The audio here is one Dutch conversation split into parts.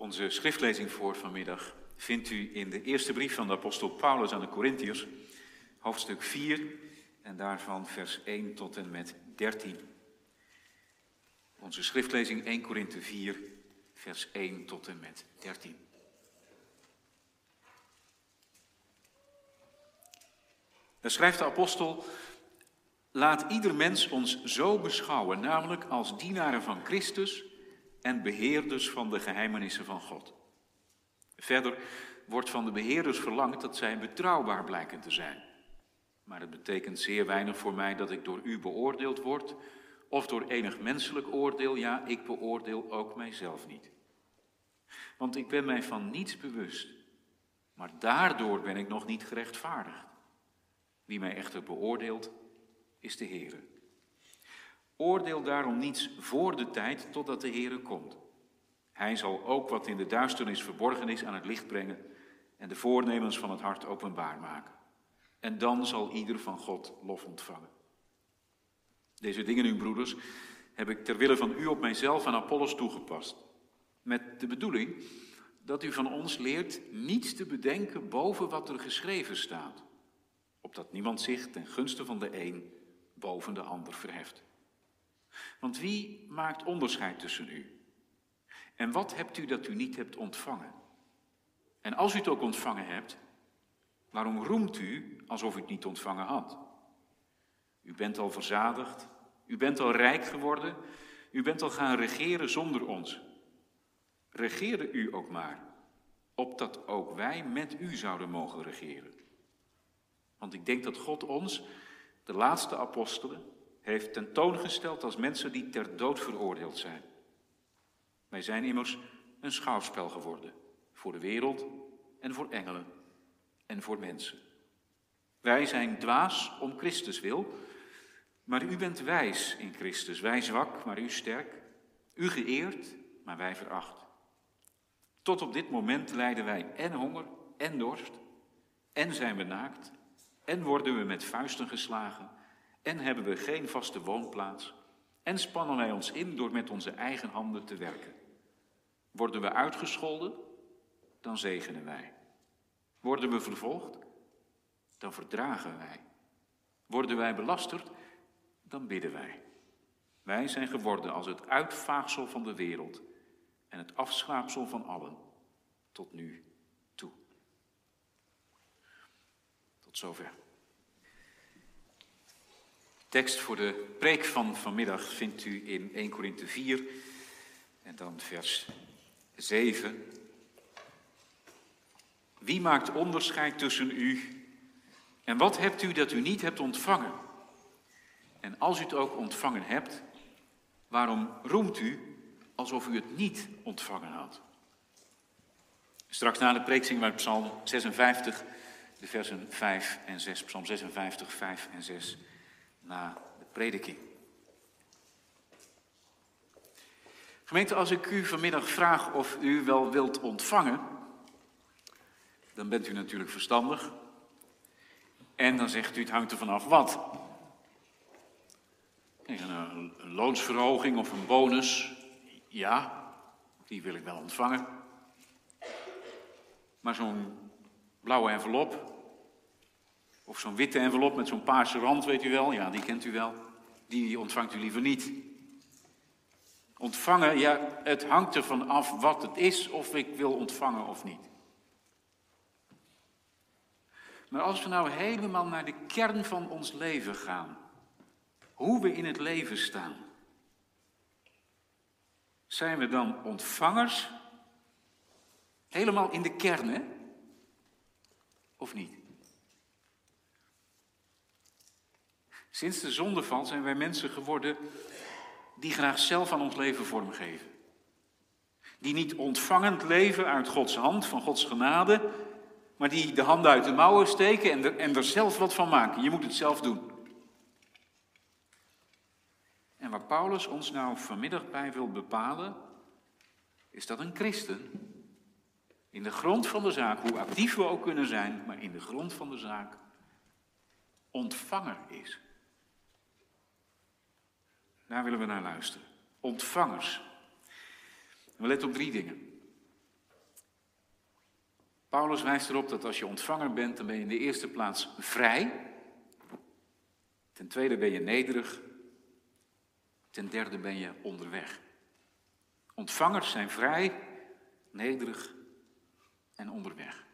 Onze schriftlezing voor vanmiddag vindt u in de eerste brief van de apostel Paulus aan de Corinthiërs, hoofdstuk 4 en daarvan vers 1 tot en met 13. Onze schriftlezing 1 Korinthe 4, vers 1 tot en met 13. Daar schrijft de apostel, laat ieder mens ons zo beschouwen, namelijk als dienaren van Christus en beheerders van de geheimenissen van God. Verder wordt van de beheerders verlangd dat zij betrouwbaar blijken te zijn. Maar het betekent zeer weinig voor mij dat ik door u beoordeeld word, of door enig menselijk oordeel, ja, ik beoordeel ook mijzelf niet. Want ik ben mij van niets bewust, maar daardoor ben ik nog niet gerechtvaardigd. Wie mij echter beoordeelt, is de Heer. Oordeel daarom niets voor de tijd totdat de Heere komt. Hij zal ook wat in de duisternis verborgen is aan het licht brengen en de voornemens van het hart openbaar maken. En dan zal ieder van God lof ontvangen. Deze dingen, uw broeders, heb ik ter wille van u op mijzelf en Apollos toegepast. Met de bedoeling dat u van ons leert niets te bedenken boven wat er geschreven staat. Opdat niemand zich ten gunste van de een boven de ander verheft. Want wie maakt onderscheid tussen u? En wat hebt u dat u niet hebt ontvangen? En als u het ook ontvangen hebt, waarom roemt u alsof u het niet ontvangen had? U bent al verzadigd, u bent al rijk geworden, u bent al gaan regeren zonder ons. Regeerde u ook maar, opdat ook wij met u zouden mogen regeren. Want ik denk dat God ons, de laatste apostelen, heeft tentoongesteld als mensen die ter dood veroordeeld zijn. Wij zijn immers een schouwspel geworden voor de wereld en voor engelen en voor mensen. Wij zijn dwaas om Christus wil, maar u bent wijs in Christus. Wij zwak, maar u sterk. U geëerd, maar wij veracht. Tot op dit moment lijden wij en honger en dorst, en zijn we naakt, en worden we met vuisten geslagen en hebben we geen vaste woonplaats en spannen wij ons in door met onze eigen handen te werken. Worden we uitgescholden, dan zegenen wij. Worden we vervolgd, dan verdragen wij. Worden wij belasterd, dan bidden wij. Wij zijn geworden als het uitvaagsel van de wereld en het afschaapsel van allen tot nu toe. Tot zover. Tekst voor de preek van vanmiddag vindt u in 1 Korinthe 4 en dan vers 7. Wie maakt onderscheid tussen u en wat hebt u dat u niet hebt ontvangen? En als u het ook ontvangen hebt, waarom roemt u alsof u het niet ontvangen had? Straks na de preek zingen wij Psalm 56, de versen 5 en 6. Psalm 56, 5 en 6 na de prediking. Gemeente, als ik u vanmiddag vraag of u wel wilt ontvangen, dan bent u natuurlijk verstandig. En dan zegt u, het hangt er vanaf wat. Een, een loonsverhoging of een bonus, ja, die wil ik wel ontvangen. Maar zo'n blauwe envelop, of zo'n witte envelop met zo'n paarse rand, weet u wel, ja, die kent u wel. Die ontvangt u liever niet. Ontvangen, ja, het hangt ervan af wat het is, of ik wil ontvangen of niet. Maar als we nou helemaal naar de kern van ons leven gaan, hoe we in het leven staan, zijn we dan ontvangers? Helemaal in de kern, hè? Of niet? Sinds de zondeval zijn wij mensen geworden die graag zelf aan ons leven vormgeven. Die niet ontvangend leven uit Gods hand, van Gods genade, maar die de handen uit de mouwen steken en er, en er zelf wat van maken. Je moet het zelf doen. En waar Paulus ons nou vanmiddag bij wil bepalen, is dat een christen in de grond van de zaak, hoe actief we ook kunnen zijn, maar in de grond van de zaak ontvanger is. Daar willen we naar luisteren. Ontvangers. We letten op drie dingen. Paulus wijst erop dat als je ontvanger bent, dan ben je in de eerste plaats vrij. Ten tweede ben je nederig. Ten derde ben je onderweg. Ontvangers zijn vrij, nederig en onderweg.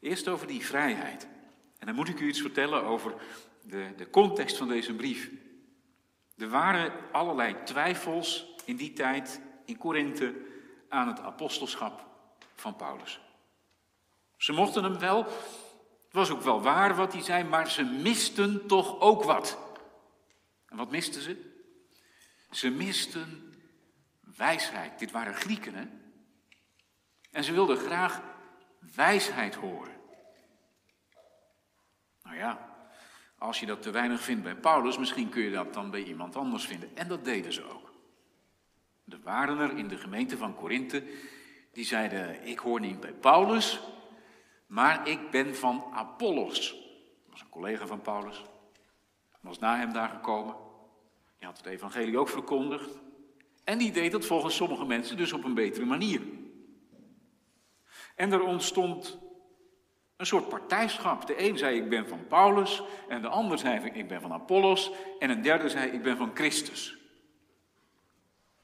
Eerst over die vrijheid. En dan moet ik u iets vertellen over de, de context van deze brief. Er waren allerlei twijfels in die tijd in Korinthe aan het apostelschap van Paulus. Ze mochten hem wel, het was ook wel waar wat hij zei, maar ze misten toch ook wat. En wat misten ze? Ze misten wijsheid. Dit waren Grieken, hè? En ze wilden graag wijsheid horen. Nou ja, als je dat te weinig vindt bij Paulus, misschien kun je dat dan bij iemand anders vinden. En dat deden ze ook. Er waren er in de gemeente van Korinthe die zeiden: Ik hoor niet bij Paulus, maar ik ben van Apollos. Dat was een collega van Paulus. Was na hem daar gekomen. Die had het evangelie ook verkondigd. En die deed het volgens sommige mensen dus op een betere manier. En er ontstond een soort partijschap. De een zei ik ben van Paulus en de ander zei ik ben van Apollos en een derde zei ik ben van Christus.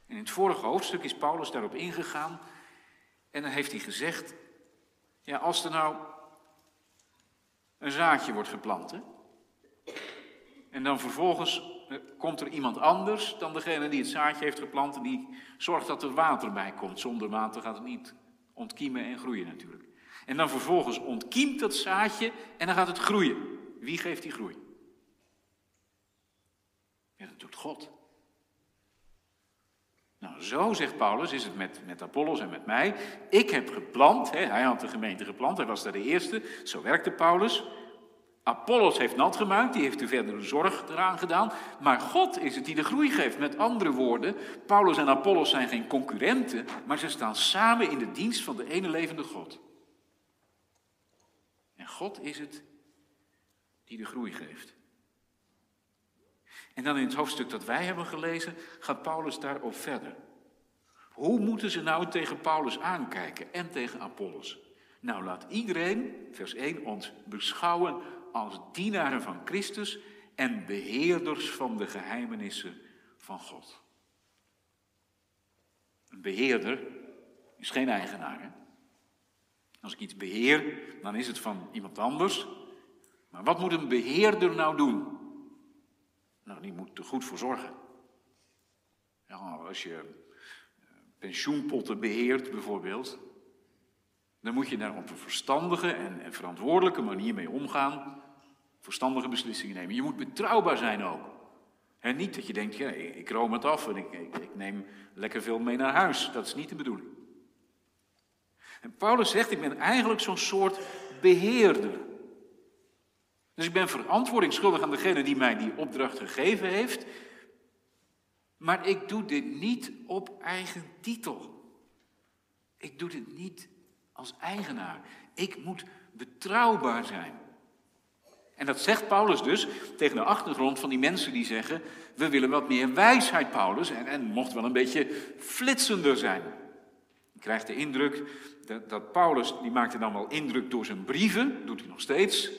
En in het vorige hoofdstuk is Paulus daarop ingegaan en dan heeft hij gezegd, ja als er nou een zaadje wordt geplant en dan vervolgens eh, komt er iemand anders dan degene die het zaadje heeft geplant die zorgt dat er water bij komt. Zonder water gaat het niet ontkiemen en groeien natuurlijk. En dan vervolgens ontkiemt dat zaadje en dan gaat het groeien. Wie geeft die groei? Ja, dat doet God. Nou, zo zegt Paulus, is het met, met Apollos en met mij. Ik heb geplant, hè, hij had de gemeente geplant, hij was daar de eerste. Zo werkte Paulus. Apollos heeft nat gemaakt, die heeft de verdere zorg eraan gedaan. Maar God is het die de groei geeft. Met andere woorden, Paulus en Apollos zijn geen concurrenten, maar ze staan samen in de dienst van de ene levende God. En God is het die de groei geeft. En dan in het hoofdstuk dat wij hebben gelezen, gaat Paulus daarop verder. Hoe moeten ze nou tegen Paulus aankijken en tegen Apollos? Nou, laat iedereen, vers 1, ons beschouwen als dienaren van Christus en beheerders van de geheimenissen van God. Een beheerder is geen eigenaar. Als ik iets beheer, dan is het van iemand anders. Maar wat moet een beheerder nou doen? Nou, die moet er goed voor zorgen. Ja, als je eh, pensioenpotten beheert bijvoorbeeld, dan moet je daar op een verstandige en, verantwoordelijke manier mee omgaan. Verstandige beslissingen nemen. Je moet betrouwbaar zijn ook. En niet dat je denkt, ja, ik room het af en ik, ik, ik neem lekker veel mee naar huis. Dat is niet de bedoeling. En Paulus zegt, ik ben eigenlijk zo'n soort beheerder. Dus ik ben verantwoording schuldig aan degene die mij die opdracht gegeven heeft. Maar ik doe dit niet op eigen titel. Ik doe dit niet als eigenaar. Ik moet betrouwbaar zijn. En dat zegt Paulus dus tegen de achtergrond van die mensen die zeggen: We willen wat meer wijsheid, Paulus, en, en mocht wel een beetje flitsender zijn. Je krijgt de indruk dat, Paulus, die maakte dan wel indruk door zijn brieven, doet hij nog steeds.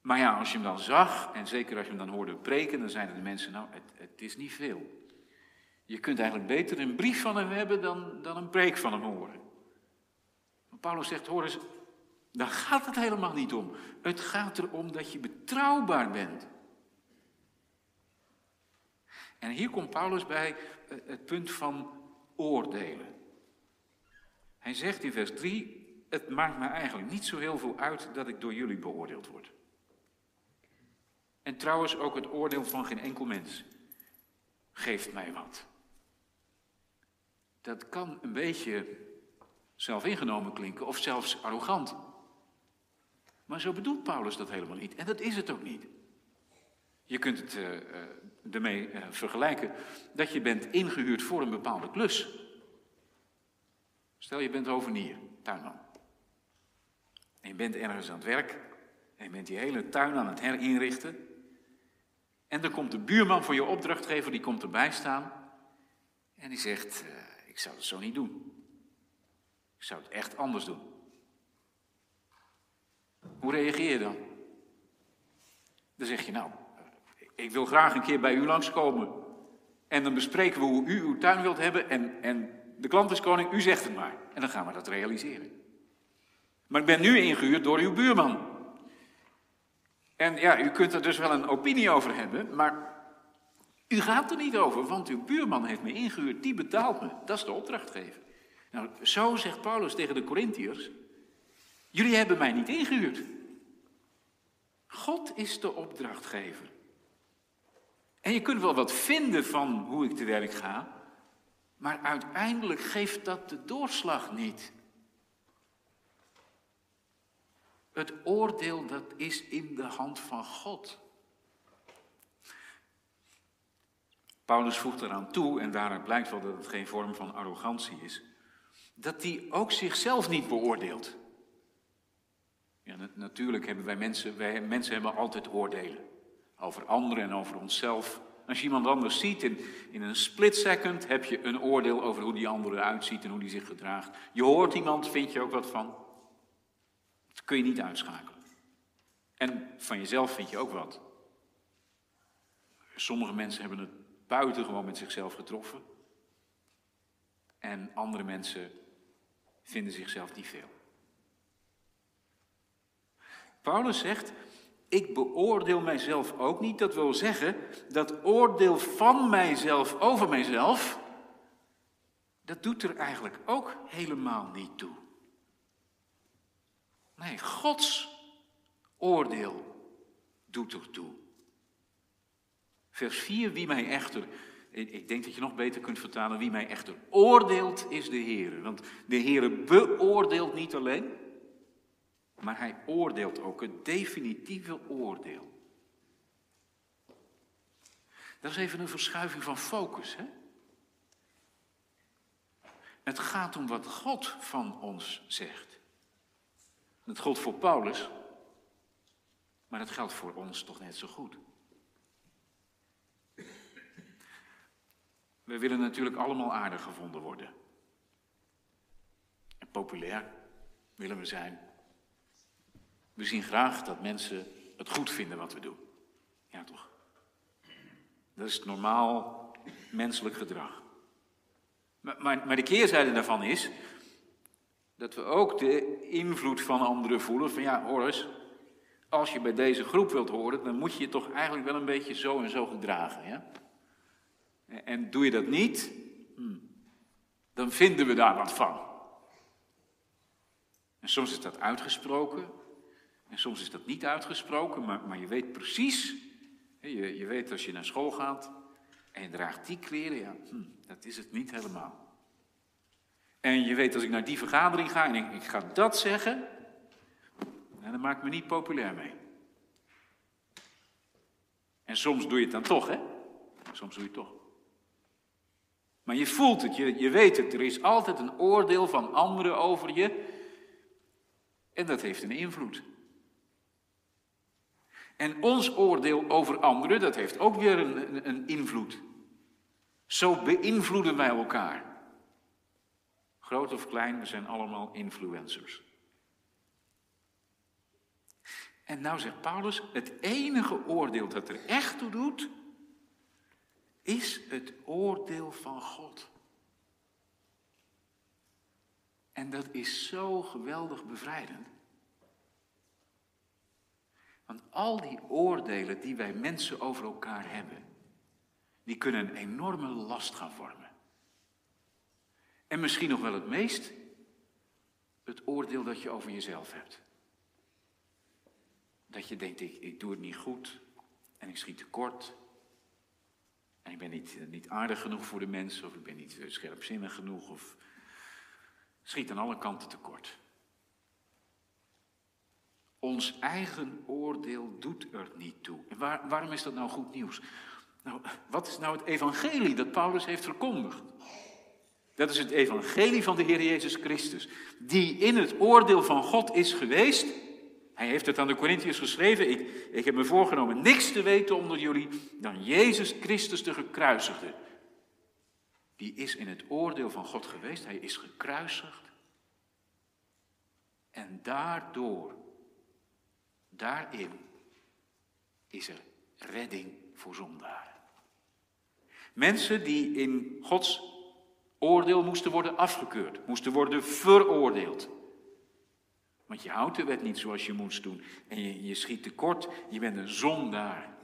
Maar ja, als je hem dan zag, en zeker als je hem dan hoorde preken, dan zeiden de mensen: Nou, het, het is niet veel. Je kunt eigenlijk beter een brief van hem hebben dan, dan een preek van hem horen. Paulus zegt: Hoor eens, daar gaat het helemaal niet om. Het gaat erom dat je betrouwbaar bent. En hier komt Paulus bij eh, het punt van oordelen. Hij zegt in vers 3: Het maakt me eigenlijk niet zo heel veel uit dat ik door jullie beoordeeld word. En trouwens ook het oordeel van geen enkel mens geeft mij wat. Dat kan een beetje zelfingenomen klinken of zelfs arrogant. Maar zo bedoelt Paulus dat helemaal niet. En dat is het ook niet. Je kunt het uh, ermee uh, vergelijken dat je bent ingehuurd voor een bepaalde klus. Stel je bent hovenier, tuinman. En je bent ergens aan het werk. En je bent die hele tuin aan het herinrichten. En dan komt de buurman voor je opdrachtgever, die komt erbij staan. En die zegt, ik zou het zo niet doen. Ik zou het echt anders doen. Hoe reageer je dan? Dan zeg je, nou, ik wil graag een keer bij u langskomen. En dan bespreken we hoe u uw tuin wilt hebben en, en de klant is koning, u zegt het maar. En dan gaan we dat realiseren. Maar ik ben nu ingehuurd door uw buurman. En ja, u kunt er dus wel een opinie over hebben, maar u gaat er niet over, want uw buurman heeft me ingehuurd, die betaalt me. Dat is de opdrachtgever. Nou, zo zegt Paulus tegen de Corinthiërs, jullie hebben mij niet ingehuurd. God is de opdrachtgever. En je kunt wel wat vinden van hoe ik te werk ga, maar uiteindelijk geeft dat de doorslag niet. Het oordeel dat is in de hand van God. Paulus voegt eraan toe, en daaruit blijkt wel dat het geen vorm van arrogantie is, dat hij ook zichzelf niet beoordeelt. Ja, natuurlijk hebben wij mensen, wij mensen hebben altijd oordelen over anderen en over onszelf. Als je iemand anders ziet in, in een split second, heb je een oordeel over hoe die andere eruit ziet en hoe die zich gedraagt. Je hoort iemand, vind je ook wat van. Dat kun je niet uitschakelen. En van jezelf vind je ook wat. Sommige mensen hebben het buitengewoon met zichzelf getroffen. En andere mensen vinden zichzelf niet veel. Paulus zegt, ik beoordeel mijzelf ook niet. Dat wil zeggen, dat oordeel van mijzelf over mijzelf, dat doet er eigenlijk ook helemaal niet toe. Nee, Gods oordeel doet er toe. Vers 4, wie mij echter, ik denk dat je nog beter kunt vertalen, wie mij echter oordeelt is de Heer. Want de Heer beoordeelt niet alleen, maar hij oordeelt ook het definitieve oordeel. Dat is even een verschuiving van focus. Hè? Het gaat om wat God van ons zegt. Dat geldt voor Paulus, maar dat geldt voor ons toch net zo goed. We willen natuurlijk allemaal aardig gevonden worden. En populair willen we zijn. We zien graag dat mensen het goed vinden wat we doen. Ja, toch? Dat is normaal menselijk gedrag. Maar, maar, maar de keerzijde daarvan is dat we ook de invloed van anderen voelen. Van ja, hoor als je bij deze groep wilt horen, dan moet je je toch eigenlijk wel een beetje zo en zo gedragen. Ja? En doe je dat niet, hmm, dan vinden we daar wat van. En soms is dat uitgesproken, en soms is dat niet uitgesproken, maar, maar je weet precies, je, je weet als je naar school gaat en je draagt die kleren, ja, hm, dat is het niet helemaal. En je weet als ik naar die vergadering ga en ik, ik ga dat zeggen, nou, dan maak ik me niet populair mee. En soms doe je het dan toch, hè? Soms doe je het toch. Maar je voelt het, je, je weet het. Er is altijd een oordeel van anderen over je. En dat heeft een invloed. En ons oordeel over anderen, dat heeft ook weer een, een invloed. Zo beïnvloeden wij elkaar. Groot of klein, we zijn allemaal influencers. En nou zegt Paulus, het enige oordeel dat er echt toe doet, is het oordeel van God. En dat is zo geweldig bevrijdend. Want al die oordelen die wij mensen over elkaar hebben, die kunnen een enorme last gaan vormen. En misschien nog wel het meest, het oordeel dat je over jezelf hebt. Dat je denkt, ik, ik doe het niet goed en ik schiet tekort. En ik ben niet, niet aardig genoeg voor de mensen, of ik ben niet scherpzinnig genoeg, of schiet aan alle kanten tekort. Ons eigen oordeel doet er niet toe. Waarom is dat nou goed nieuws? Nou, wat is nou het evangelie dat Paulus heeft verkondigd? Dat is het evangelie van de Heer Jezus Christus, die in het oordeel van God is geweest. Hij heeft het aan de Corinthiërs geschreven. Ik, ik heb me voorgenomen niks te weten onder jullie dan Jezus Christus de gekruisigde. Die is in het oordeel van God geweest. Hij is gekruisigd. En daardoor, daarin, is er redding voor zondaren. Mensen die in Gods oordeel moesten worden afgekeurd, moesten worden veroordeeld. Want je houdt de wet niet zoals je moest doen. En je, je schiet tekort, je bent een zondaar.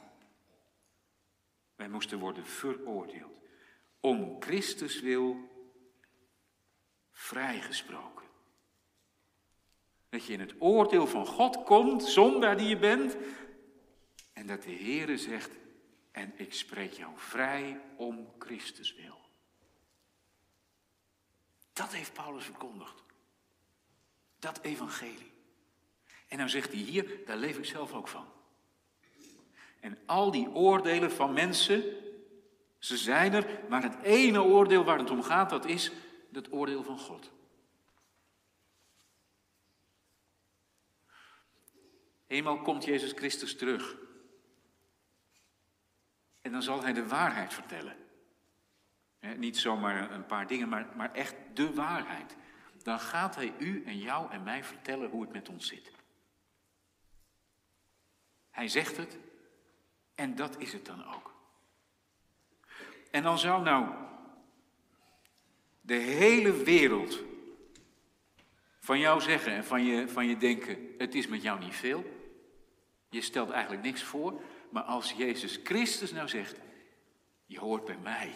Wij moesten worden veroordeeld. Om Christus wil vrijgesproken. Dat je in het oordeel van God komt, zondaar die je bent. En dat de Heere zegt, en ik spreek jou vrij om Christus wil. Dat heeft Paulus verkondigd. Dat evangelie. En dan zegt hij hier, daar leef ik zelf ook van. En al die oordelen van mensen, ze zijn er, maar het ene oordeel waar het om gaat, dat is het oordeel van God. Eenmaal komt Jezus Christus terug. En dan zal hij de waarheid vertellen. niet zomaar een paar dingen, maar, maar echt de waarheid. Dan gaat hij u en jou en mij vertellen hoe het met ons zit. Hij zegt het en dat is het dan ook. En dan zou nou de hele wereld van jou zeggen en van je, van je denken, het is met jou niet veel. Je stelt eigenlijk niks voor, maar als Jezus Christus nou zegt, je hoort bij mij.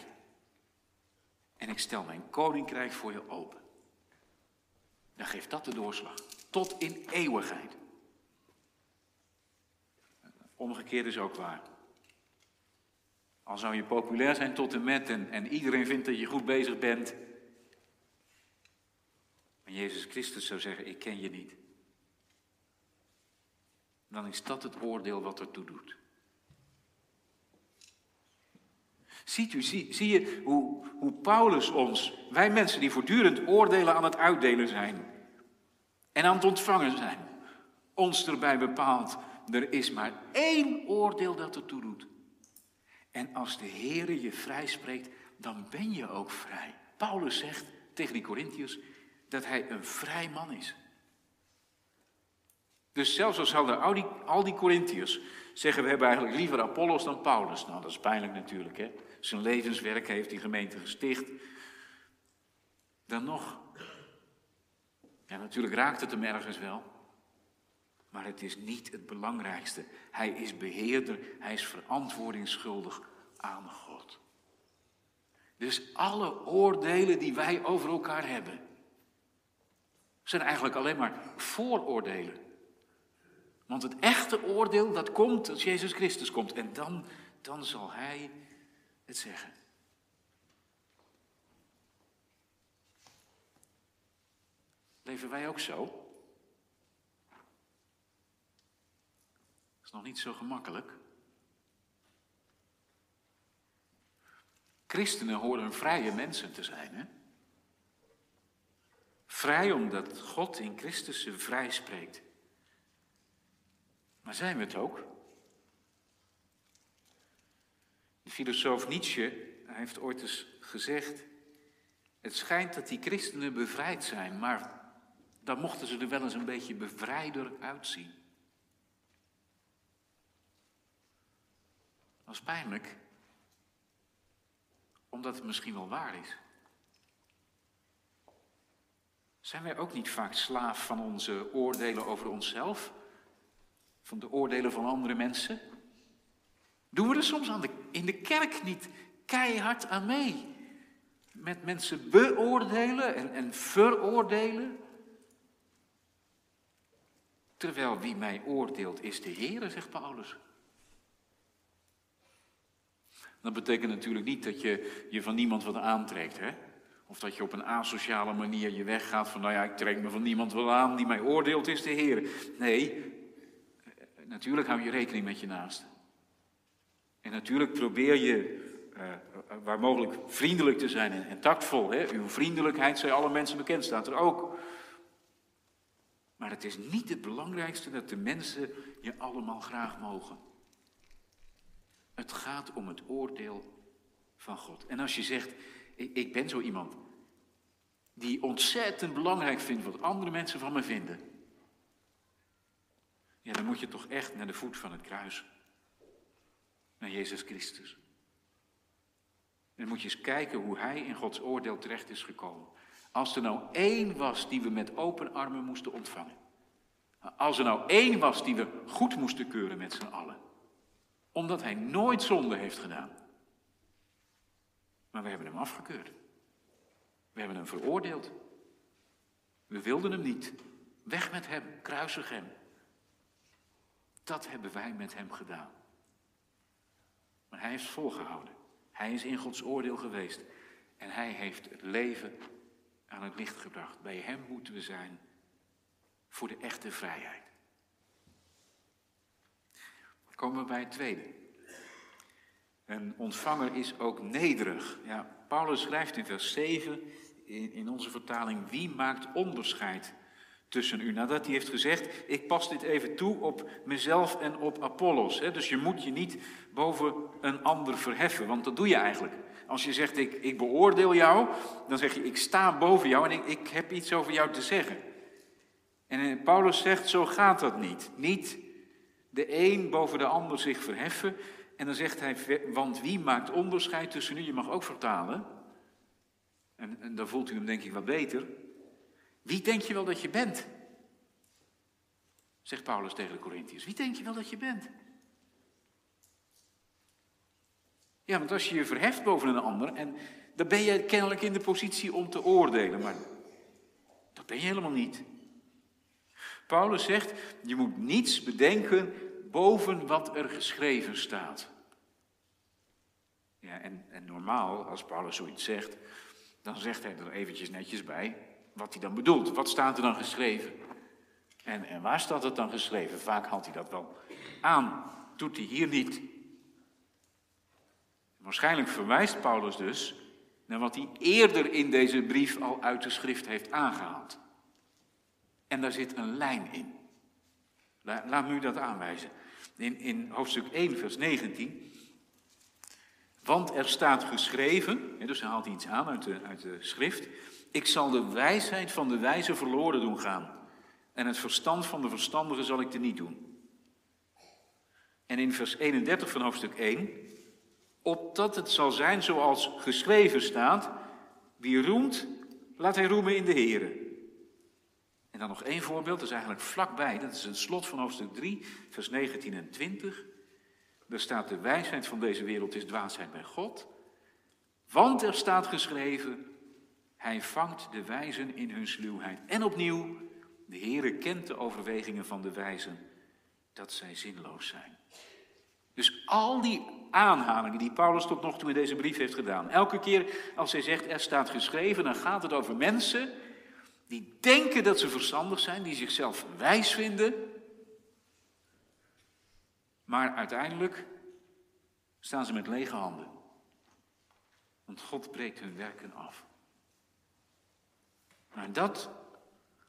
En ik stel mijn koninkrijk voor je open. Dan geeft dat de doorslag. Tot in eeuwigheid. Omgekeerd is ook waar. Al zou je populair zijn tot en met en, en iedereen vindt dat je goed bezig bent. En Jezus Christus zou zeggen, ik ken je niet. Dan is dat het oordeel wat ertoe doet. Ziet u, zie, je hoe, hoe Paulus ons, wij mensen die voortdurend oordelen aan het uitdelen zijn en aan het ontvangen zijn, ons erbij bepaalt, er is maar één oordeel dat ertoe doet. En als de Heere je vrij spreekt, dan ben je ook vrij. Paulus zegt tegen die Corinthiërs dat hij een vrij man is. Dus zelfs al zouden al die, al die Corinthiërs zeggen we hebben eigenlijk liever Apollos dan Paulus. Nou, dat is pijnlijk natuurlijk, hè. Zijn levenswerk heeft die gemeente gesticht. Dan nog. Ja, natuurlijk raakt het hem ergens wel. Maar het is niet het belangrijkste. Hij is beheerder, hij is verantwoordingsschuldig aan God. Dus alle oordelen die wij over elkaar hebben, zijn eigenlijk alleen maar vooroordelen. Want het echte oordeel, dat komt als Jezus Christus komt. En dan, dan zal Hij het zeggen. Leven wij ook zo? nog niet zo gemakkelijk. Christenen horen vrije mensen te zijn. Hè? Vrij omdat God in Christus ze vrij spreekt. Maar zijn we het ook? De filosoof Nietzsche heeft ooit eens gezegd: Het schijnt dat die christenen bevrijd zijn, maar dan mochten ze er wel eens een beetje bevrijder uitzien. Dat is pijnlijk, omdat het misschien wel waar is. Zijn wij ook niet vaak slaaf van onze oordelen over onszelf? Van de oordelen van andere mensen? Doen we er soms aan de, in de kerk niet keihard aan mee? Met mensen beoordelen en, en veroordelen? Terwijl wie mij oordeelt is de Heer, zegt Paulus. Dat betekent natuurlijk niet dat je je van niemand wat aantrekt. Hè? Of dat je op een asociale manier je weggaat van, nou ja, ik trek me van niemand wel aan, die mij oordeelt is de Heer. Nee, natuurlijk hou je rekening met je naaste. En natuurlijk probeer je uh, waar mogelijk vriendelijk te zijn en, tactvol. Hè? Uw vriendelijkheid zij alle mensen bekend, staat er ook. Maar het is niet het belangrijkste dat de mensen je allemaal graag mogen. Het gaat om het oordeel van God. En als je zegt, ik ben zo iemand die ontzettend belangrijk vindt wat andere mensen van me vinden. Ja, dan moet je toch echt naar de voet van het kruis. Naar Jezus Christus. En dan moet je eens kijken hoe hij in Gods oordeel terecht is gekomen. Als er nou één was die we met open armen moesten ontvangen. Als er nou één was die we goed moesten keuren met z'n allen. Omdat hij nooit zonde heeft gedaan. Maar we hebben hem afgekeurd. We hebben hem veroordeeld. We wilden hem niet. Weg met hem, kruisig hem. Dat hebben wij met hem gedaan. Maar hij heeft volgehouden. Hij is in Gods oordeel geweest. En hij heeft het leven aan het licht gebracht. Bij hem moeten we zijn voor de echte vrijheid. Dan komen we bij het tweede. Een ontvanger is ook nederig. Ja, Paulus schrijft in vers 7 in, in onze vertaling: Wie maakt onderscheid tussen u? Nadat hij heeft gezegd: Ik pas dit even toe op mezelf en op Apollos. Dus je moet je niet boven een ander verheffen, want dat doe je eigenlijk. Als je zegt: Ik, ik beoordeel jou, dan zeg je: Ik sta boven jou en ik, ik heb iets over jou te zeggen. En Paulus zegt: Zo gaat dat niet. Niet de een boven de ander zich verheffen. En dan zegt hij: Want wie maakt onderscheid tussen u? Je mag ook vertalen. En, en dan voelt u hem denk ik wat beter. Wie denk je wel dat je bent? Zegt Paulus tegen de Corinthiërs. Wie denk je wel dat je bent? Ja, want als je je verheft boven een ander, en dan ben je kennelijk in de positie om te oordelen, maar dat ben je helemaal niet. Paulus zegt, je moet niets bedenken boven wat er geschreven staat. Ja, en, en normaal, als Paulus zoiets zegt, dan zegt hij er eventjes netjes bij wat hij dan bedoelt. Wat staat er dan geschreven? En, en waar staat het dan geschreven? Vaak haalt hij dat wel aan, doet hij hier niet. Waarschijnlijk verwijst Paulus dus naar wat hij eerder in deze brief al uit de schrift heeft aangehaald. En daar zit een lijn in. Laat me u dat aanwijzen. In, in hoofdstuk 1, vers 19 want er staat geschreven, dus hij haalt iets aan uit de, uit de schrift. Ik zal de wijsheid van de wijze verloren doen gaan. En het verstand van de verstandigen zal ik er niet doen. En in vers 31 van hoofdstuk 1. Opdat het zal zijn zoals geschreven staat. Wie roemt, laat hij roemen in de Here. En dan nog één voorbeeld, dat is eigenlijk vlakbij. Dat is het slot van hoofdstuk 3, vers 19 en 20. Er staat de wijsheid van deze wereld is dwaasheid bij God. Want er staat geschreven, hij vangt de wijzen in hun sluwheid. En opnieuw, de Heere kent de overwegingen van de wijzen, dat zij zinloos zijn. Dus al die aanhalingen die Paulus tot nog toe in deze brief heeft gedaan. Elke keer als hij zegt er staat geschreven, dan gaat het over mensen die denken dat ze verstandig zijn, die zichzelf wijs vinden, maar uiteindelijk staan ze met lege handen. Want God breekt hun werken af. Maar dat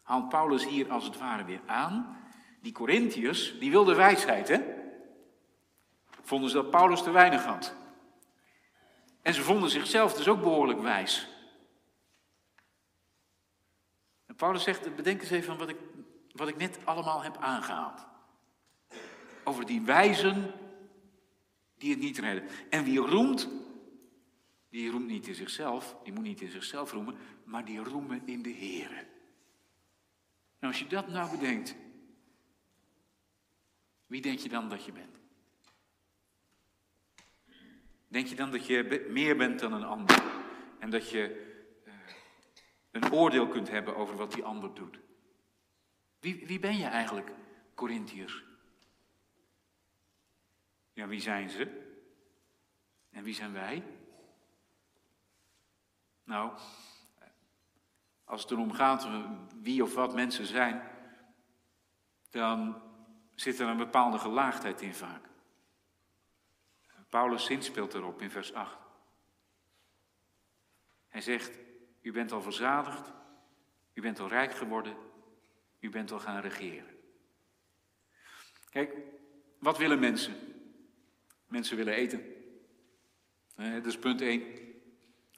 haalt Paulus hier als het ware weer aan. Die Corinthiërs, die wilden wijsheid, hè? Vonden ze dat Paulus te weinig had. En ze vonden zichzelf dus ook behoorlijk wijs. En Paulus zegt, bedenk eens even wat ik, wat ik net allemaal heb aangehaald over die wijzen die het niet redden. En wie roemt, die roemt niet in zichzelf, die moet niet in zichzelf roemen, maar die roemen in de Heer. Nou, als je dat nou bedenkt, wie denk je dan dat je bent? Denk je dan dat je meer bent dan een ander? En dat je uh, een oordeel kunt hebben over wat die ander doet? Wie, wie ben je eigenlijk, Corinthiërs? Ja, wie zijn ze? En wie zijn wij? Nou, als het erom gaat wie of wat mensen zijn, dan zit er een bepaalde gelaagdheid in vaak. Paulus speelt erop in vers 8. Hij zegt, u bent al verzadigd, u bent al rijk geworden, u bent al gaan regeren. Kijk, wat willen mensen? Mensen willen eten. dat is punt 1.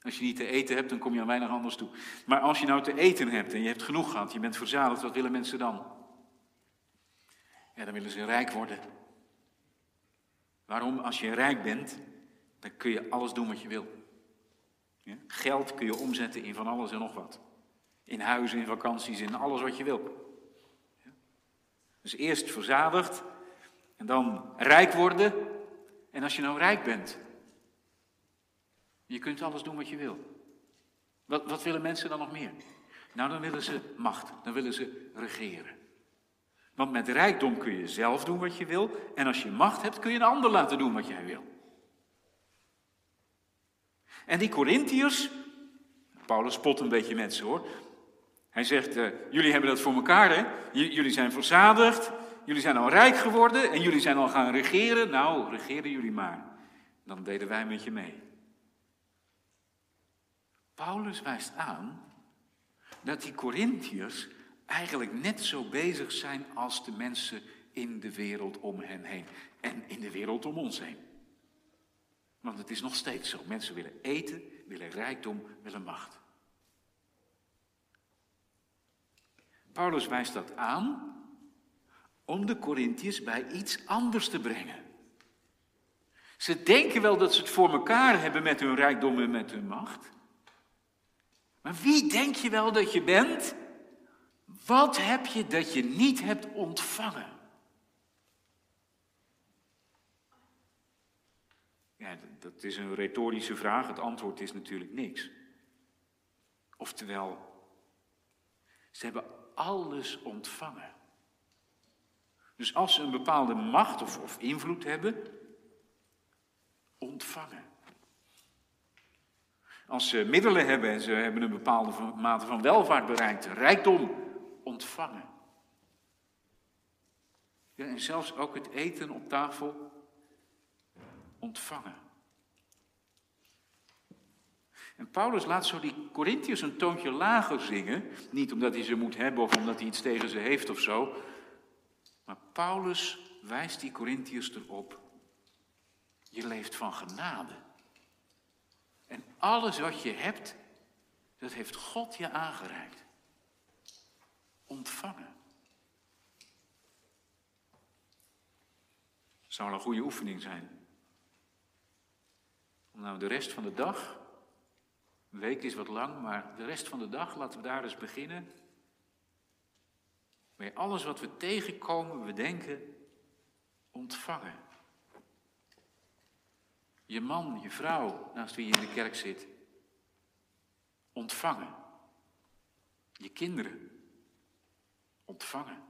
Als je niet te eten hebt, dan kom je aan weinig anders toe. Maar als je nou te eten hebt en je hebt genoeg gehad, je bent verzadigd, wat willen mensen dan? Ja, dan willen ze rijk worden. Waarom? Als je rijk bent, dan kun je alles doen wat je wil. Ja? Geld kun je omzetten in van alles en nog wat. In huizen, in vakanties, in alles wat je wil. Ja? Dus eerst verzadigd en dan rijk worden. En als je nou rijk bent, je kunt alles doen wat je wil. Wat, wat willen mensen dan nog meer? Nou, dan willen ze macht, dan willen ze regeren. Want met rijkdom kun je zelf doen wat je wil. En als je macht hebt, kun je een ander laten doen wat jij wil. En die Corinthiërs, Paulus spot een beetje met ze hoor. Hij zegt, uh, jullie hebben dat voor elkaar hè. Jullie zijn verzadigd, jullie zijn al rijk geworden en jullie zijn al gaan regeren. Nou, regeren jullie maar. Dan deden wij met je mee. Paulus wijst aan dat die Corinthiërs eigenlijk net zo bezig zijn als de mensen in de wereld om hen heen. En in de wereld om ons heen. Want het is nog steeds zo. Mensen willen eten, willen rijkdom, willen macht. Paulus wijst dat aan om de Corinthiërs bij iets anders te brengen. Ze denken wel dat ze het voor elkaar hebben met hun rijkdom en met hun macht. Maar wie denk je wel dat je bent? Wat heb je dat je niet hebt ontvangen? Ja, dat is een retorische vraag. Het antwoord is natuurlijk niks. Oftewel, ze hebben alles ontvangen. Dus als ze een bepaalde macht of, of invloed hebben, ontvangen. Als ze middelen hebben en ze hebben een bepaalde mate van welvaart bereikt, rijkdom ontvangen. En zelfs ook het eten op tafel ontvangen. En Paulus laat zo die Corinthiërs een toontje lager zingen. Niet omdat hij ze moet hebben of omdat hij iets tegen ze heeft of zo. Maar Paulus wijst die Corinthiërs erop. Je leeft van genade. Alles wat je hebt, dat heeft God je aangereikt. Ontvangen. Zou een goede oefening zijn. Om nou de rest van de dag, een week is wat lang, maar de rest van de dag laten we daar eens beginnen. Bij alles wat we tegenkomen, we denken, ontvangen. Je man, je vrouw, naast wie je in de kerk zit. Ontvangen. Je kinderen. Ontvangen.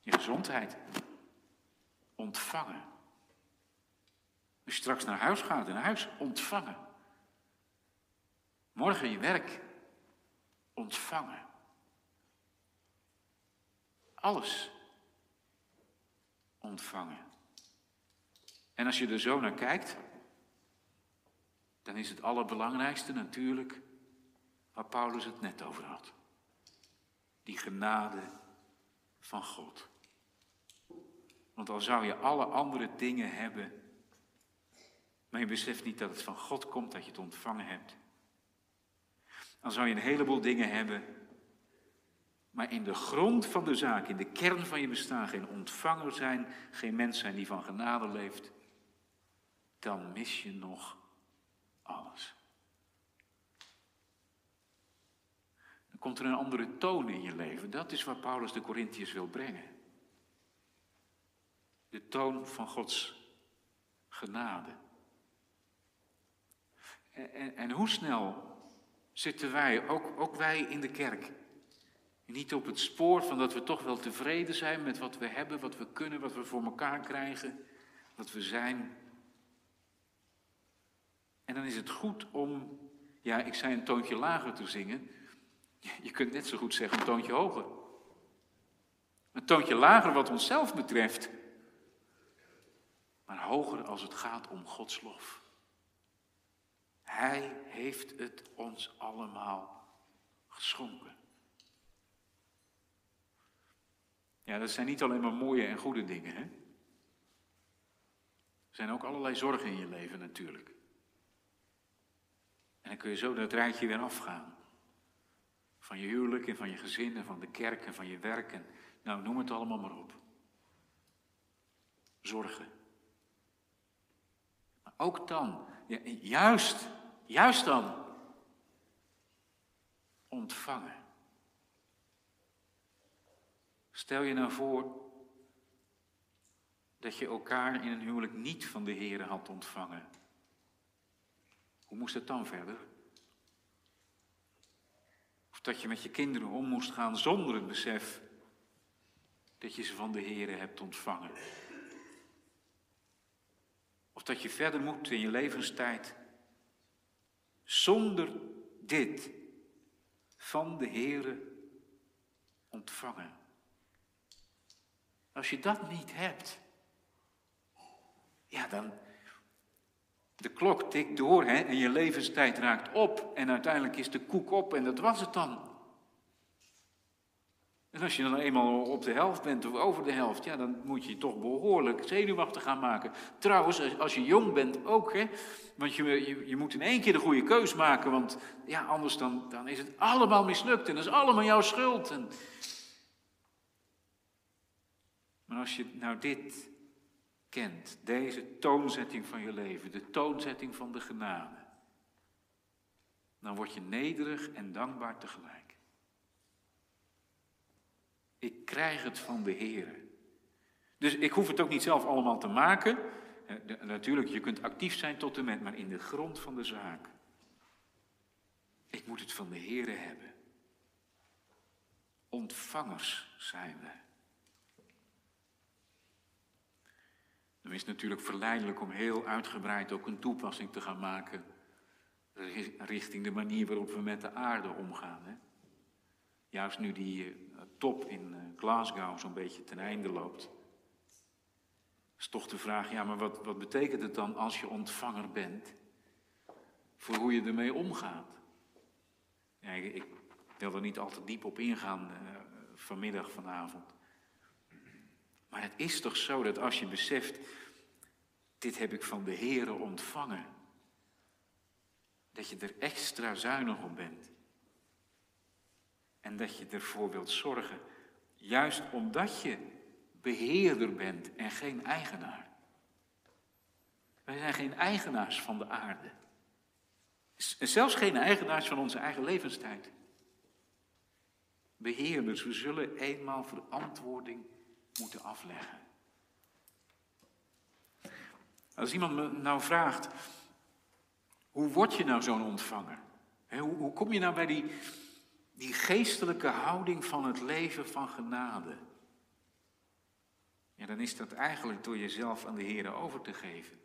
Je gezondheid. Ontvangen. Als je straks naar huis gaat, in huis, ontvangen. Morgen je werk. Ontvangen. Alles ontvangen. En als je er zo naar kijkt, dan is het allerbelangrijkste natuurlijk waar Paulus het net over had. Die genade van God. Want al zou je alle andere dingen hebben, maar je beseft niet dat het van God komt, dat je het ontvangen hebt. Dan zou je een heleboel dingen hebben, maar in de grond van de zaak, in de kern van je bestaan, geen ontvanger zijn, geen mens zijn die van genade leeft, dan mis je nog alles. Dan komt er een andere toon in je leven. Dat is waar Paulus de Corinthiërs wil brengen. De toon van Gods genade. En, en, en hoe snel zitten wij, ook, ook wij in de kerk, niet op het spoor van dat we toch wel tevreden zijn met wat we hebben, wat we kunnen, wat we voor elkaar krijgen, wat we zijn. Dan is het goed om, ja, ik zei een toontje lager te zingen. Je kunt net zo goed zeggen een toontje hoger. Een toontje lager wat onszelf betreft. Maar hoger als het gaat om Gods lof. Hij heeft het ons allemaal geschonken. Ja, dat zijn niet alleen maar mooie en goede dingen, hè? Er zijn ook allerlei zorgen in je leven natuurlijk. En dan kun je zo dat rijtje weer afgaan. Van je huwelijk en van je gezin en van de kerk en van je werk en nou noem het allemaal maar op. zorgen. Maar ook dan, juist, juist dan, ontvangen. Stel je nou voor dat je elkaar in een huwelijk niet van de Heer had ontvangen. Hoe moest het dan verder? Of dat je met je kinderen om moest gaan zonder het besef dat je ze van de Heer hebt ontvangen. Of dat je verder moet in je levenstijd zonder dit van de Heere ontvangen. Als je dat niet hebt, ja, dan. De klok tikt door hè, en je levenstijd raakt op. En uiteindelijk is de koek op en dat was het dan. En als je dan eenmaal op de helft bent of over de helft, ja, dan moet je je toch behoorlijk zenuwachtig gaan maken. Trouwens, als je jong bent ook, hè, want je, je, je moet in één keer de goede keus maken, want ja, anders dan, dan is het allemaal mislukt en dat is allemaal jouw schuld. En... Maar als je nou dit kent, deze toonzetting van je leven, de toonzetting van de genade, dan word je nederig en dankbaar tegelijk. Ik krijg het van de Heer. Dus ik hoef het ook niet zelf allemaal te maken. Natuurlijk, je kunt actief zijn tot en met, maar in de grond van de zaak. Ik moet het van de Heer hebben. Ontvangers zijn we. Dan is het natuurlijk verleidelijk om heel uitgebreid ook een toepassing te gaan maken richting de manier waarop we met de aarde omgaan. Hè? Juist nu die eh, top in eh, Glasgow zo'n beetje ten einde loopt. Is toch de vraag, ja, maar wat, wat betekent het dan als je ontvanger bent? Voor hoe je ermee omgaat. Ik, wil er niet al te diep op ingaan uh, vanmiddag, vanavond. Maar het is toch zo dat als je beseft, dit heb ik van de Heere ontvangen, dat je er extra zuinig op bent. En dat je ervoor wilt zorgen, juist omdat je beheerder bent en geen eigenaar. Wij zijn geen eigenaars van de aarde. Zelfs geen eigenaars van onze eigen levenstijd. Beheerders, we zullen eenmaal verantwoording moeten afleggen. Als iemand me nou vraagt, hoe word je nou zo'n ontvanger? Hoe, kom je nou bij die, die geestelijke houding van het leven van genade? Ja, dan is dat eigenlijk door jezelf aan de Heer over te geven.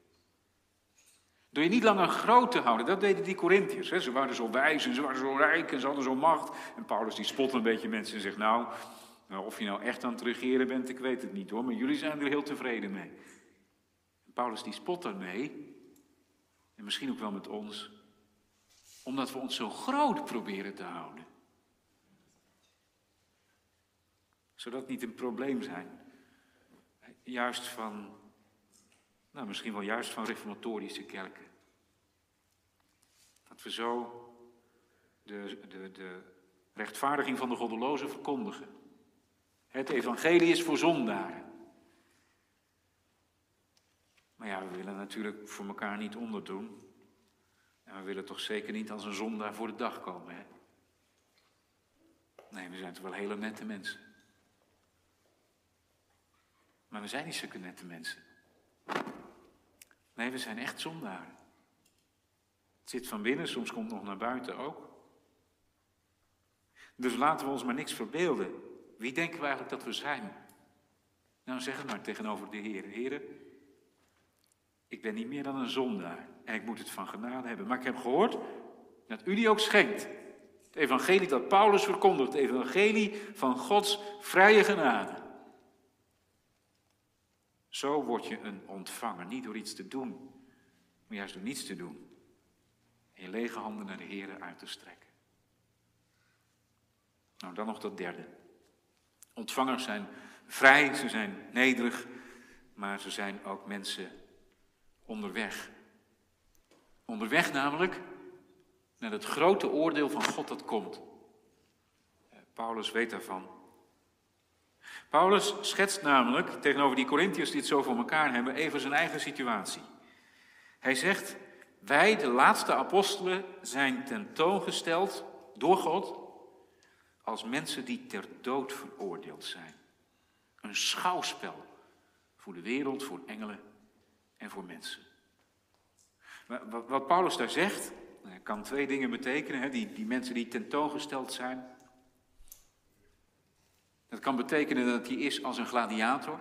Door je niet langer groot te houden. Dat deden die Corinthiërs. Ze waren zo wijs en ze waren zo rijk en ze hadden zo macht. En Paulus die spot een beetje mensen en zegt, nou, nou, of je nou echt aan het regeren bent, ik weet het niet hoor. Maar jullie zijn er heel tevreden mee. Paulus die spot daarmee. En misschien ook wel met ons. Omdat we ons zo groot proberen te houden. Zodat niet een probleem zijn juist van, nou misschien wel juist van reformatorische kerken. Dat we zo de, de, de rechtvaardiging van de goddelozen verkondigen. Het evangelie is voor zondaren. Maar ja, we willen natuurlijk voor elkaar niet onderdoen. En we willen toch zeker niet als een zondaar voor de dag komen, hè? Nee, we zijn toch wel hele nette mensen. Maar we zijn niet zulke nette mensen. Nee, we zijn echt zondaren. Het zit van binnen, soms komt het nog naar buiten ook. Dus laten we ons maar niks verbeelden. Wie denken we eigenlijk dat we zijn? Nou, zeg het maar tegenover de Heer. Heer, ik ben niet meer dan een zondaar. En ik moet het van genade hebben. Maar ik heb gehoord dat u die ook schenkt. Het evangelie dat Paulus verkondigt. Het evangelie van Gods vrije genade. Zo word je een ontvanger, niet door iets te doen, maar juist door niets te doen. En je lege handen naar de Heer uit te strekken. Nou, dan nog dat derde. Ontvangers zijn vrij, ze zijn nederig, maar ze zijn ook mensen onderweg. Onderweg namelijk naar het grote oordeel van God dat komt. Eh, Paulus weet daarvan. Paulus schetst namelijk tegenover die Corinthiërs die het zo voor elkaar hebben, even zijn eigen situatie. Hij zegt, wij, de laatste apostelen, zijn tentoongesteld door God als mensen die ter dood veroordeeld zijn. Een schouwspel voor de wereld, voor engelen en voor mensen. Wat Paulus daar zegt, kan twee dingen betekenen. Die, die mensen die tentoongesteld zijn. Dat kan betekenen dat hij is als een gladiator.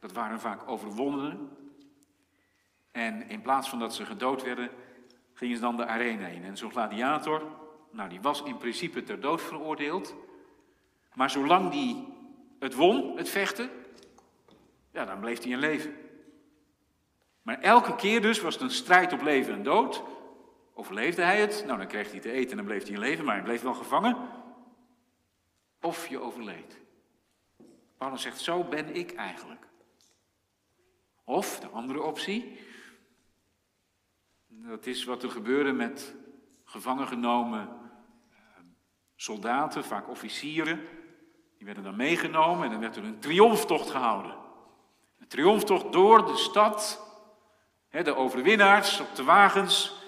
Dat waren vaak overwonnenen. En in plaats van dat ze gedood werden, gingen ze dan de arena in. En zo'n gladiator, nou die was in principe ter dood veroordeeld. Maar zolang die het won, het vechten, ja, dan bleef hij in leven. Maar elke keer dus was het een strijd op leven en dood. Overleefde hij het? Nou, dan kreeg hij te eten en dan bleef hij in leven, maar hij bleef wel gevangen. Of je overleed. Paulus zegt, zo ben ik eigenlijk. Of, de andere optie, dat is wat er gebeurde met gevangen genomen soldaten, vaak officieren. Die werden dan meegenomen en dan werd er een triomftocht gehouden. Een triomftocht door de stad, de overwinnaars op de wagens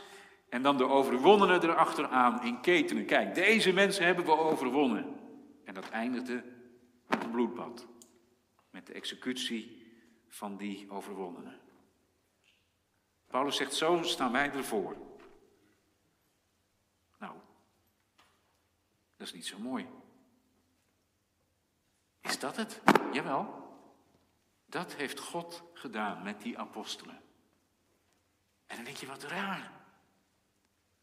en dan de overwonnenen erachteraan in ketenen. Kijk, deze mensen hebben we overwonnen. En dat eindigde met een bloedbad. Met de executie van die overwonnenen. Paulus zegt, zo staan wij ervoor. Nou, dat is niet zo mooi. Is dat het? Jawel. Dat heeft God gedaan met die apostelen. En dan denk je, wat raar.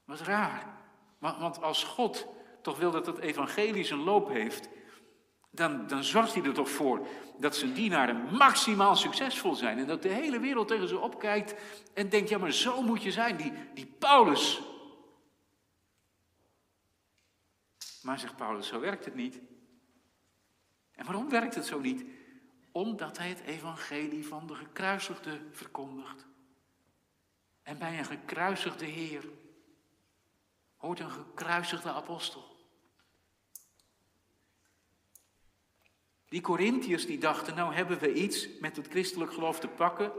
Wat raar. Want als God toch wil dat het evangelie zijn loop heeft, dan, dan zorgt hij er toch voor dat zijn dienaren maximaal succesvol zijn. En dat de hele wereld tegen ze opkijkt en denkt, ja maar zo moet je zijn, die, die Paulus. Maar zegt Paulus, zo werkt het niet. En waarom werkt het zo niet? Omdat hij het evangelie van de gekruisigde verkondigt. En bij een gekruisigde Heer hoort een gekruisigde apostel. Die Corinthiërs die dachten, nou hebben we iets met het christelijk geloof te pakken.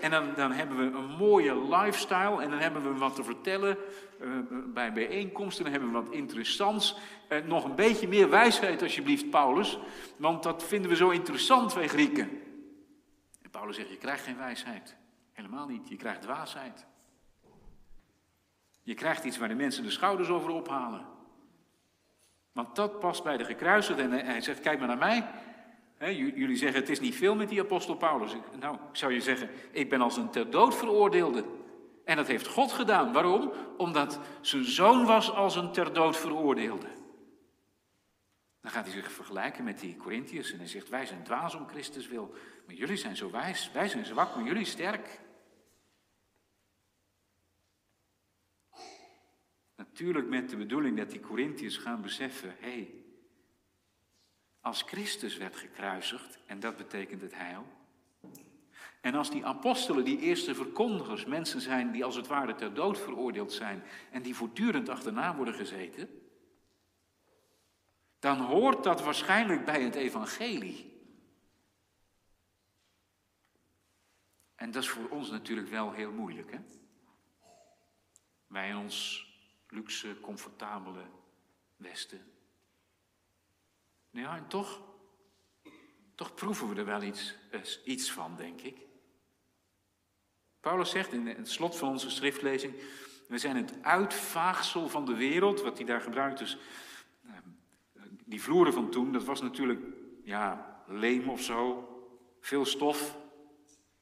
En dan, dan hebben we een mooie lifestyle en dan hebben we wat te vertellen uh, bij bijeenkomsten. Dan hebben we wat interessants. Uh, nog een beetje meer wijsheid alsjeblieft, Paulus. Want dat vinden we zo interessant, wij Grieken. En Paulus zegt, je krijgt geen wijsheid. Helemaal niet, je krijgt dwaasheid. Je krijgt iets waar de mensen de schouders over ophalen. Want dat past bij de gekruisigde. En hij zegt, kijk maar naar mij. Jullie zeggen, het is niet veel met die apostel Paulus. Nou, ik zou je zeggen, ik ben als een ter dood veroordeelde. En dat heeft God gedaan. Waarom? Omdat zijn zoon was als een ter dood veroordeelde. Dan gaat hij zich vergelijken met die Corinthiërs en hij zegt, wij zijn dwaas om Christus wil. Maar jullie zijn zo wijs, wij zijn zwak, maar jullie sterk. Natuurlijk met de bedoeling dat die Corinthiërs gaan beseffen, hé, hey, als Christus werd gekruisigd, en dat betekent het heil, en als die apostelen, die eerste verkondigers, mensen zijn die als het ware ter dood veroordeeld zijn en die voortdurend achterna worden gezeten, dan hoort dat waarschijnlijk bij het evangelie. En dat is voor ons natuurlijk wel heel moeilijk, hè? Wij in ons luxe, comfortabele Westen. Ja, en toch, toch proeven we er wel iets, eh, iets van, denk ik. Paulus zegt in het slot van onze schriftlezing, we zijn het uitvaagsel van de wereld, wat hij daar gebruikt. Dus die vloeren van toen, dat was natuurlijk, ja, leem of zo, veel stof.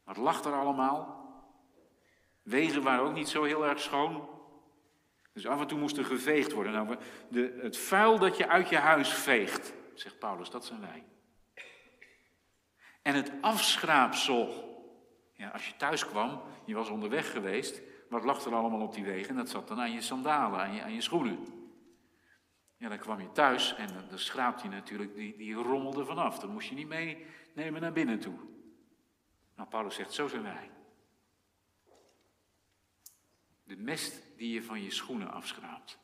Wat lag er allemaal? Wegen waren ook niet zo heel erg schoon. Dus af en toe moest er geveegd worden. Nou, de, het vuil dat je uit je huis veegt, zegt Paulus, dat zijn wij. En het afschraapsel. Ja, als je thuis kwam, je was onderweg geweest, wat lag er allemaal op die wegen? En dat zat dan aan je sandalen, aan je, aan je schoenen. Ja, dan kwam je thuis en dan, dan schraapte je natuurlijk die, die rommelde vanaf. Dat moest je niet meenemen naar binnen toe. Nou, Paulus zegt, zo zijn wij. De mest die je van je schoenen afschraapt.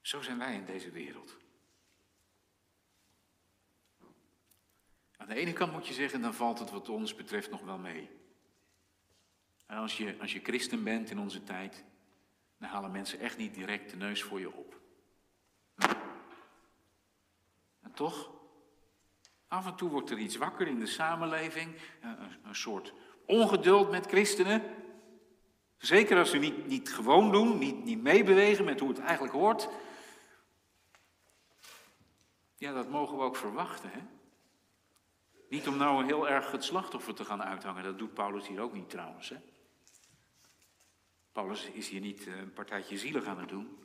Zo zijn wij in deze wereld. de ene kant moet je zeggen, dan valt het wat ons betreft nog wel mee. En als je, als je christen bent in onze tijd, dan halen mensen echt niet direct de neus voor je op. En toch, af en toe wordt er iets wakker in de samenleving, een, een soort ongeduld met christenen. Zeker als ze niet, niet gewoon doen, niet, niet meebewegen met hoe het eigenlijk hoort. Ja, dat mogen we ook verwachten. Hè? Niet om nou heel erg het slachtoffer te gaan uithangen, dat doet Paulus hier ook niet trouwens. Hè? Paulus is hier niet eh, een partijtje zielig aan het doen.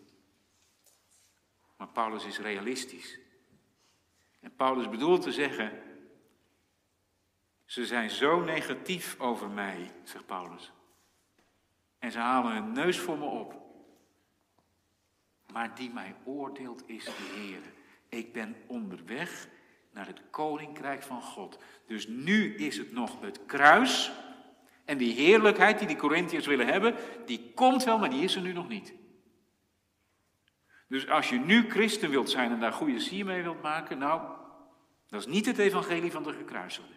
Maar Paulus is realistisch. En Paulus bedoelt te zeggen, ze zijn zo negatief over mij, zegt Paulus. En ze halen hun neus voor me op. Maar die mij oordeelt is de Heer. Ik ben onderweg naar het koninkrijk van God. Dus nu is het nog het kruis. En die heerlijkheid die die Corinthiërs willen hebben, die komt wel, maar die is er nu nog niet. Dus als je nu christen wilt zijn en daar goede sier mee wilt maken, nou, dat is niet het evangelie van de gekruiselde.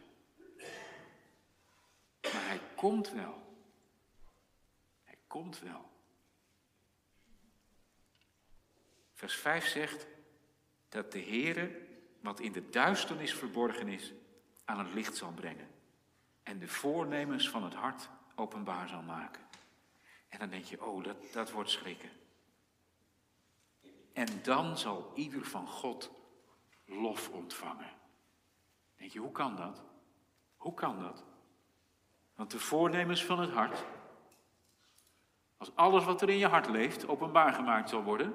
Maar hij komt wel. Hij komt wel. Vers 5 zegt dat de Heere wat in de duisternis verborgen is aan het licht zal brengen. En de voornemens van het hart openbaar zal maken. En dan denk je, oh, dat, dat wordt schrikken. En dan zal ieder van God lof ontvangen. Denk je, hoe kan dat? Hoe kan dat? Want de voornemens van het hart, als alles wat er in je hart leeft openbaar gemaakt zal worden,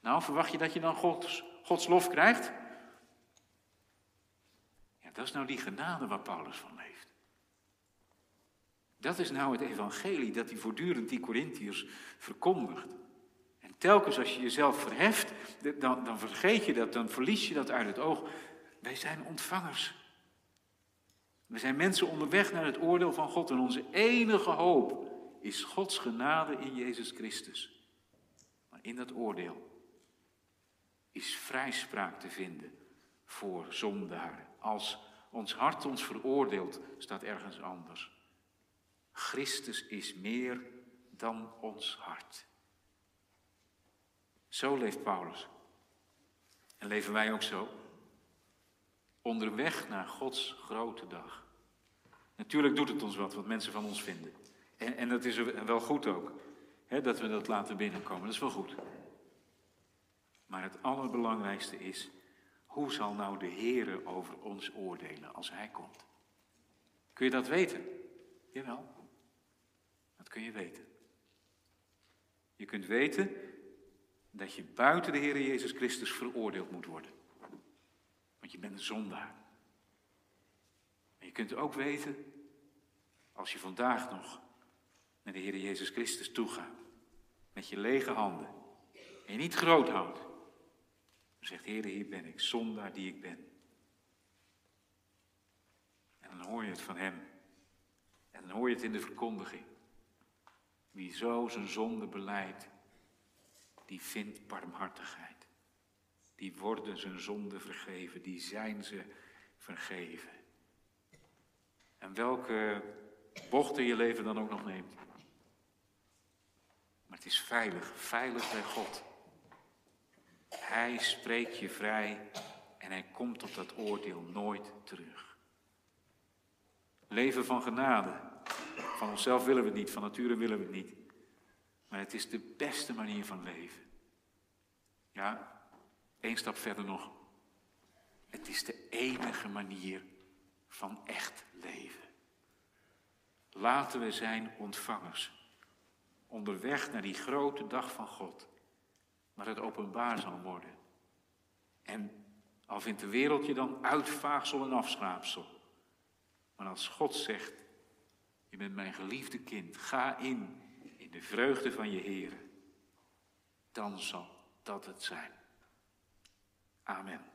nou verwacht je dat je dan Gods, Gods lof krijgt? Ja, dat is nou die genade waar Paulus van leeft. Dat is nou het evangelie dat hij voortdurend die Corinthiërs verkondigt. En telkens als je jezelf verheft, dan, dan vergeet je dat, dan verlies je dat uit het oog. Wij zijn ontvangers. We zijn mensen onderweg naar het oordeel van God en onze enige hoop is Gods genade in Jezus Christus. Maar in dat oordeel is vrijspraak te vinden voor zondaren. Als ons hart ons veroordeelt, staat ergens anders. Christus is meer dan ons hart. Zo leeft Paulus. En leven wij ook zo? Onderweg naar Gods grote dag. Natuurlijk doet het ons wat, wat mensen van ons vinden. En, en dat is wel goed ook, hè, dat we dat laten binnenkomen. Dat is wel goed. Maar het allerbelangrijkste is, hoe zal nou de Heere over ons oordelen als Hij komt? Kun je dat weten? Jawel, dat kun je weten. Je kunt weten dat je buiten de Heer Jezus Christus veroordeeld moet worden. Want je bent een zondaar. Maar je kunt ook weten, als je vandaag nog naar de Heer Jezus Christus toegaat, met je lege handen, en je niet groot houdt, zegt, Heer, hier ben ik, zondaar die ik ben. En dan hoor je het van Hem. En dan hoor je het in de verkondiging. Wie zo zijn zonde beleidt, die vindt barmhartigheid. Die worden zijn zonde vergeven, die zijn ze vergeven. En welke bochten je leven dan ook nog neemt. Maar het is veilig, veilig bij God. Hij spreekt je vrij en hij komt tot dat oordeel nooit terug. Leven van genade. Van onszelf willen we het niet, van nature willen we het niet. Maar het is de beste manier van leven. Ja, één stap verder nog. Het is de enige manier van echt leven. Laten we zijn ontvangers. Onderweg naar die grote dag van God. Waar het openbaar zal worden. En al vindt de wereld je dan uitvaagsel en afschraapsel. Maar als God zegt, je bent mijn geliefde kind, ga in, in de vreugde van je Heer. Dan zal dat het zijn. Amen.